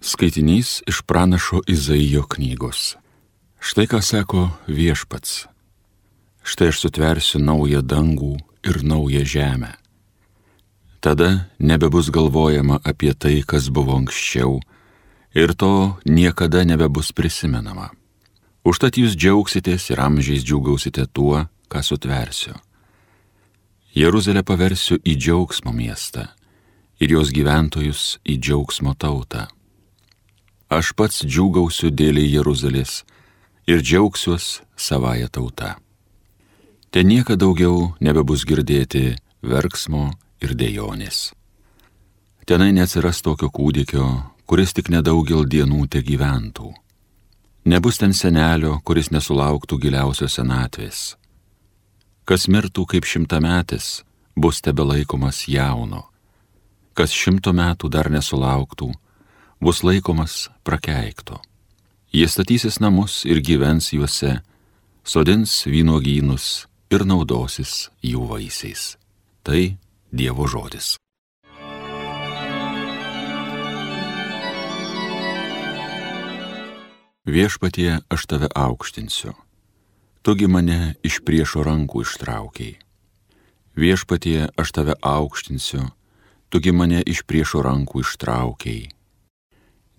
Skaitinys iš pranašo Izaijo knygos. Štai ką sako viešpats. Štai aš sutversiu naują dangų ir naują žemę. Tada nebebus galvojama apie tai, kas buvo anksčiau, ir to niekada nebebus prisimenama. Užtat jūs džiaugsitės ir amžiais džiaugausite tuo, ką sutversiu. Jeruzalę paversiu į džiaugsmo miestą ir jos gyventojus į džiaugsmo tautą aš pats džiūgausiu dėl Jeruzalės ir džiaugsiuos savoje tauta. Ten nieka daugiau nebebus girdėti verksmo ir dėjonės. Tenai neatsiras tokio kūdikio, kuris tik nedaugel dienų te gyventų. Nebus ten senelio, kuris nesulauktų giliausios senatvės. Kas mirtų kaip šimtametis, bus tebe laikomas jauno. Kas šimto metų dar nesulauktų, bus laikomas prakeikto. Jie statysis namus ir gyvens juose, sodins vynogynus ir naudosis jų vaisiais. Tai Dievo žodis. Viešpatie aš tave aukštinsiu, tugi mane iš priešo rankų ištraukiai. Viešpatie aš tave aukštinsiu, tugi mane iš priešo rankų ištraukiai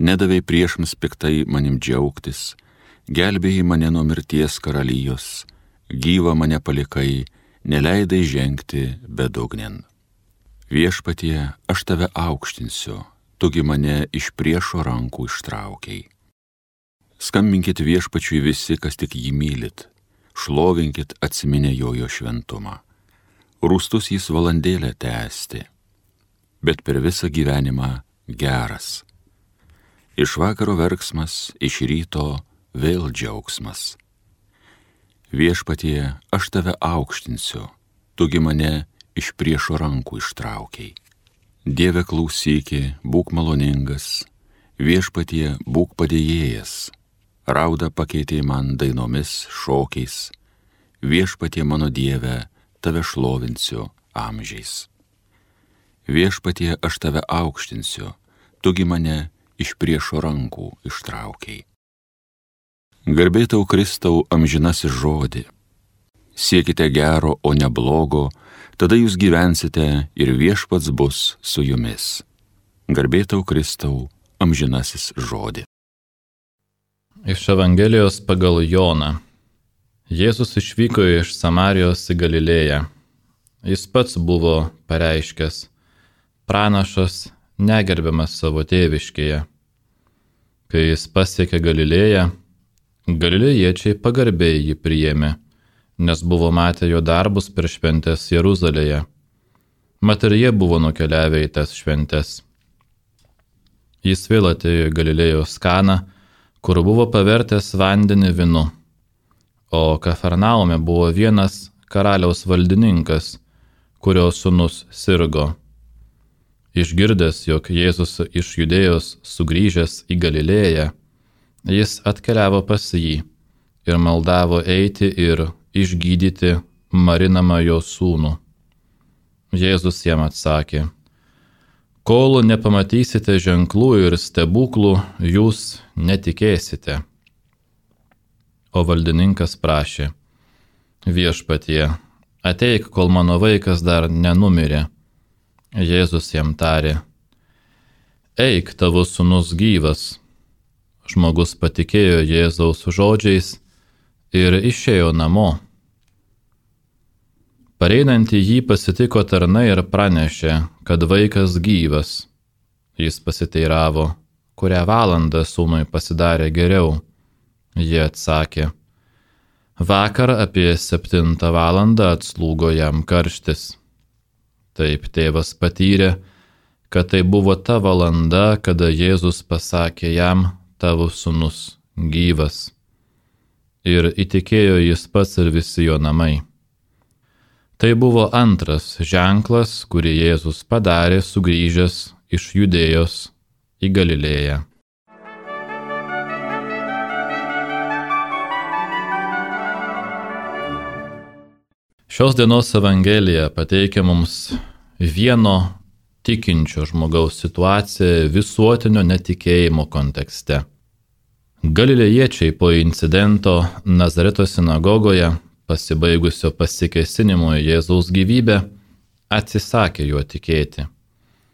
nedavai priešams piktai manim džiaugtis, gelbėjai mane nuo mirties karalijos, gyva mane palikai, neleidai žengti bedugnin. Viešpatie, aš tave aukštinsiu, tugi mane iš priešo rankų ištraukiai. Skambinkit viešpačiui visi, kas tik jį mylit, šlovinkit atsiminę jojo šventumą. Rūstus jis valandėlę tęsti, bet per visą gyvenimą geras iš vakaro verksmas, iš ryto vėl džiaugsmas. Viešpatie, aš tave aukštinsiu, tugi mane iš priešo rankų ištraukiai. Dieve klausyki, būk maloningas, viešpatie būk padėjėjas, rauda pakeitė man dainomis, šokiais, viešpatie mano Dieve, tave šlovinsiu amžiais. Viešpatie aš tave aukštinsiu, tugi mane iš priešo rankų ištraukiai. Garbėtau Kristau amžinasis žodį. Siekite gero, o ne blogo, tada jūs gyvensite ir viešpats bus su jumis. Garbėtau Kristau amžinasis žodį. Iš Evangelijos pagal Joną. Jėzus išvyko iš Samarijos į Galilėją. Jis pats buvo pareiškęs, pranašas negerbiamas savo tėviškėje. Kai jis pasiekė Galilėją, galilėjiečiai pagarbiai jį priėmė, nes buvo matę jo darbus per šventės Jeruzalėje. Mat ir jie buvo nukeliavę į tas šventės. Jis vėl atėjo į Galilėjos kaną, kur buvo pavertęs vandenį vinu, o Kafarnaume buvo vienas karaliaus valdininkas, kurio sunus sirgo. Išgirdęs, jog Jėzus iš judėjos sugrįžęs į Galilėją, jis atkeliavo pas jį ir maldavo eiti ir išgydyti marinamą jo sūnų. Jėzus jam atsakė, kol nepamatysite ženklų ir stebuklų, jūs netikėsite. O valdininkas prašė, viešpatie, ateik, kol mano vaikas dar nenumirė. Jėzus jam tarė, Eik, tavo sunus gyvas. Žmogus patikėjo Jėzaus žodžiais ir išėjo namo. Pareinantį jį pasitiko tarnai ir pranešė, kad vaikas gyvas. Jis pasiteiravo, kurią valandą sūnui pasidarė geriau. Jie atsakė, vakar apie septintą valandą atslūgo jam karštis. Taip tėvas patyrė, kad tai buvo ta valanda, kada Jėzus pasakė jam, tavo sunus gyvas. Ir įtikėjo jis pats ir visi jo namai. Tai buvo antras ženklas, kurį Jėzus padarė sugrįžęs iš judėjos į Galilėją. Šios dienos Evangelija pateikia mums vieno tikinčio žmogaus situaciją visuotinio netikėjimo kontekste. Galilėjiečiai po incidento Nazareto sinagogoje, pasibaigusio pasikesinimo į Jėzaus gyvybę, atsisakė juo tikėti.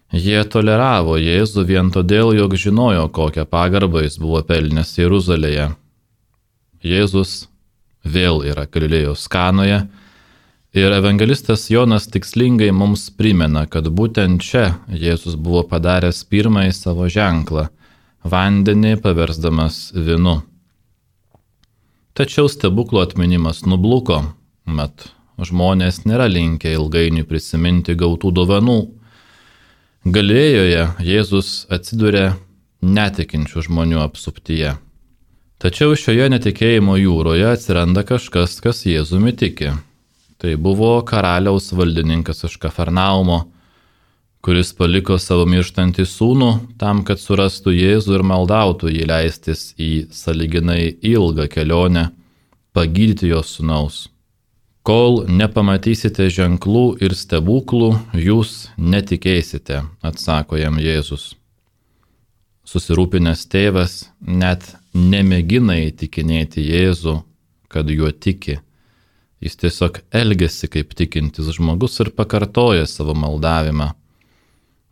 Jie toleravo Jėzų vien todėl, jog žinojo, kokią pagarbą jis buvo pelnęs Jeruzalėje. Jėzus vėl yra Galilėjos kanoje ir evangelistas Jonas tikslingai mums primena, kad būtent čia Jėzus buvo padaręs pirmąjį savo ženklą - vandenį paversdamas vinu. Tačiau stebuklo atminimas nubluko, mat žmonės nėra linkę ilgainiui prisiminti gautų dovanų. Galėjoje Jėzus atsiduria netikinčių žmonių apsuptyje. Tačiau šioje netikėjimo jūroje atsiranda kažkas, kas Jėzumi tiki. Tai buvo karaliaus valdininkas iš Kafarnaumo, kuris paliko savo mirštantį sūnų tam, kad surastų Jėzų ir maldautų jį leistis į saliginai ilgą kelionę, pagydyti jos sūnaus. Kol nepamatysite ženklų ir stebuklų, jūs netikėsite, atsako jam Jėzus. Susirūpinęs tėvas net nemėgina įtikinėti Jėzų, kad juo tiki. Jis tiesiog elgesi kaip tikintis žmogus ir pakartoja savo maldavimą.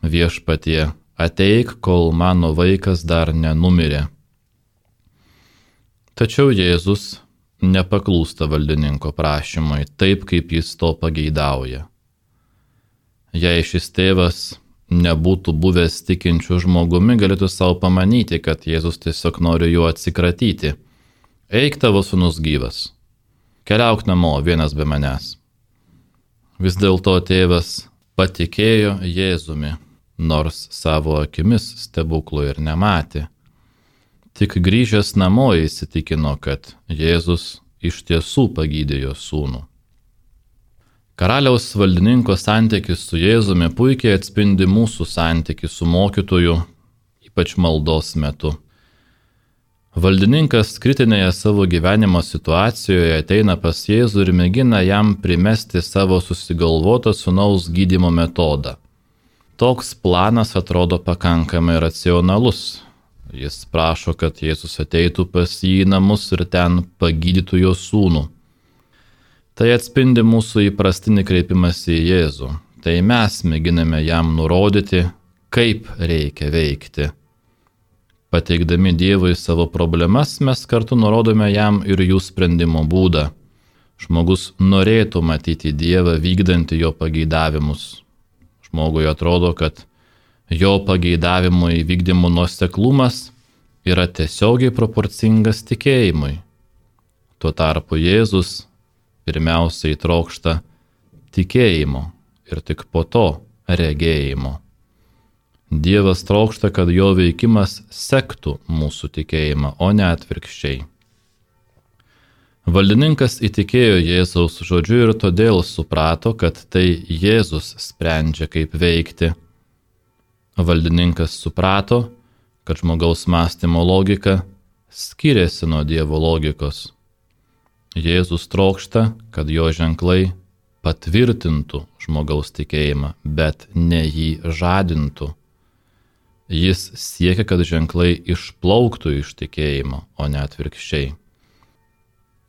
Viešpatie, ateik, kol mano vaikas dar nenumirė. Tačiau Jėzus nepaklūsta valdininko prašymui taip, kaip jis to pageidauja. Jei šis tėvas nebūtų buvęs tikinčių žmogumi, galėtų savo pamanyti, kad Jėzus tiesiog nori juo atsikratyti. Eik tavo sunus gyvas. Keliauk namo vienas be manęs. Vis dėlto tėvas patikėjo Jėzumi, nors savo akimis stebuklų ir nematė. Tik grįžęs namo įsitikino, kad Jėzus iš tiesų pagydė jo sūnų. Karaliaus valdininko santykis su Jėzumi puikiai atspindi mūsų santykį su mokytoju, ypač maldos metu. Valdininkas kritinėje savo gyvenimo situacijoje ateina pas Jėzų ir mėgina jam primesti savo susigalvotą sunaus gydimo metodą. Toks planas atrodo pakankamai racionalus, Jis prašo, kad Jėzus ateitų pas jį į namus ir ten pagydytų jo sūnų. Tai atspindi mūsų įprastinį kreipimąsi į Jėzų. Tai mes mėginame jam nurodyti, kaip reikia veikti. Pateikdami Dievui savo problemas, mes kartu nurodome jam ir jų sprendimo būdą. Žmogus norėtų matyti Dievą vykdantį jo pageidavimus. Žmogui atrodo, kad jo pageidavimo įvykdymo nuoseklumas yra tiesiogiai proporcingas tikėjimui. Tuo tarpu Jėzus pirmiausiai trokšta tikėjimo ir tik po to regėjimo. Dievas trokšta, kad jo veikimas sektų mūsų tikėjimą, o ne atvirkščiai. Valdininkas įtikėjo Jėzaus žodžiu ir todėl suprato, kad tai Jėzus sprendžia, kaip veikti Valdininkas suprato, kad žmogaus mąstymo logika skiriasi nuo Dievo logikos. Jėzus trokšta, kad jo ženklai patvirtintų žmogaus tikėjimą, bet ne jį žadintų. Jis siekia, kad ženklai išplauktų iš tikėjimo, o ne atvirkščiai.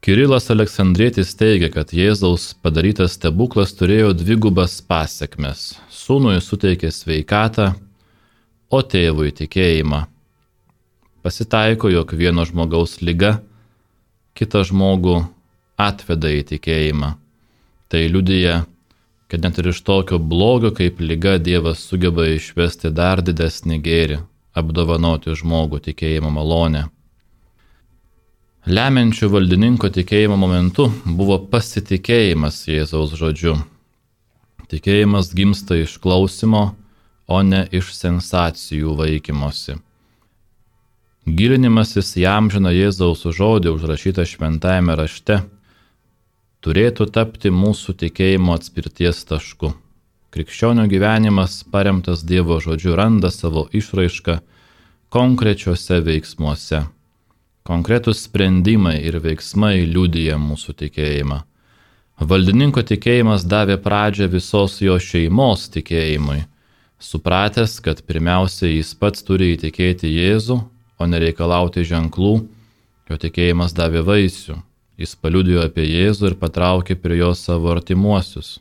Kirilas Aleksandrėtis teigia, kad Jėzaus padarytas stebuklas turėjo dvigubas pasiekmes. Sūnui suteikė sveikatą, o tėvui tikėjimą. Pasitaiko, jog vieno žmogaus lyga kitą žmogų atveda į tikėjimą. Tai liudyja, kad net ir iš tokio blogio kaip lyga Dievas sugeba išvesti dar didesnį gėrį, apdovanoti žmogų tikėjimo malonę. Lemiančių valdininko tikėjimo momentu buvo pasitikėjimas Jėzaus žodžiu. Tikėjimas gimsta iš klausimo, o ne iš sensacijų vaikymosi. Gilinimasis į amžiną Jėzaus žodį užrašytą šventajame rašte turėtų tapti mūsų tikėjimo atspirties tašku. Krikščionių gyvenimas paremtas Dievo žodžiu randa savo išraišką konkrečiuose veiksmuose. Konkretus sprendimai ir veiksmai liudyja mūsų tikėjimą. Valdininko tikėjimas davė pradžią visos jo šeimos tikėjimui Supratęs, kad pirmiausia jis pats turi įtikėti Jėzų, o nereikalauti ženklų, jo tikėjimas davė vaisių. Jis paliudijo apie Jėzų ir patraukė prie jo savo artimuosius.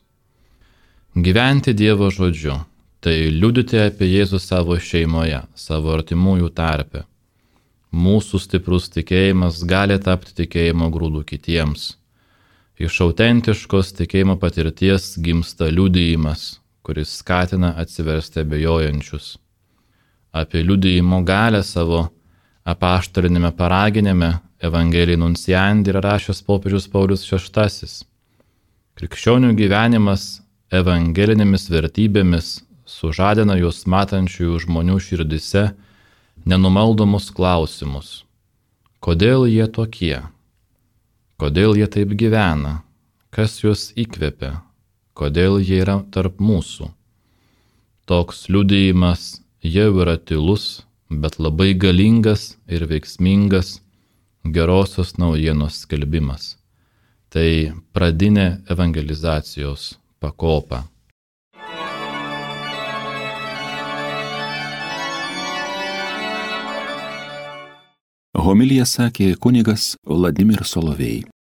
Gyventi Dievo žodžiu - tai liudyti apie Jėzų savo šeimoje, savo artimųjų tarpe. Mūsų stiprus tikėjimas gali tapti tikėjimo grūdų kitiems. Iš autentiškos tikėjimo patirties gimsta liudijimas, kuris skatina atsiversti abejojančius. Apie liudijimo galę savo apaštalinėme paraginėme Evangelijai Nunciandi yra rašęs popiežius Paulius VI. Krikščionių gyvenimas evangelinėmis vertybėmis sužadina juos matančiųjų žmonių širdise nenumaldomus klausimus. Kodėl jie tokie? Kodėl jie taip gyvena? Kas juos įkvepia? kodėl jie yra tarp mūsų. Toks liudėjimas jau yra tylus, bet labai galingas ir veiksmingas gerosios naujienos skelbimas. Tai pradinė evangelizacijos pakopa. Homilija sakė kunigas Vladimir Solovėjai.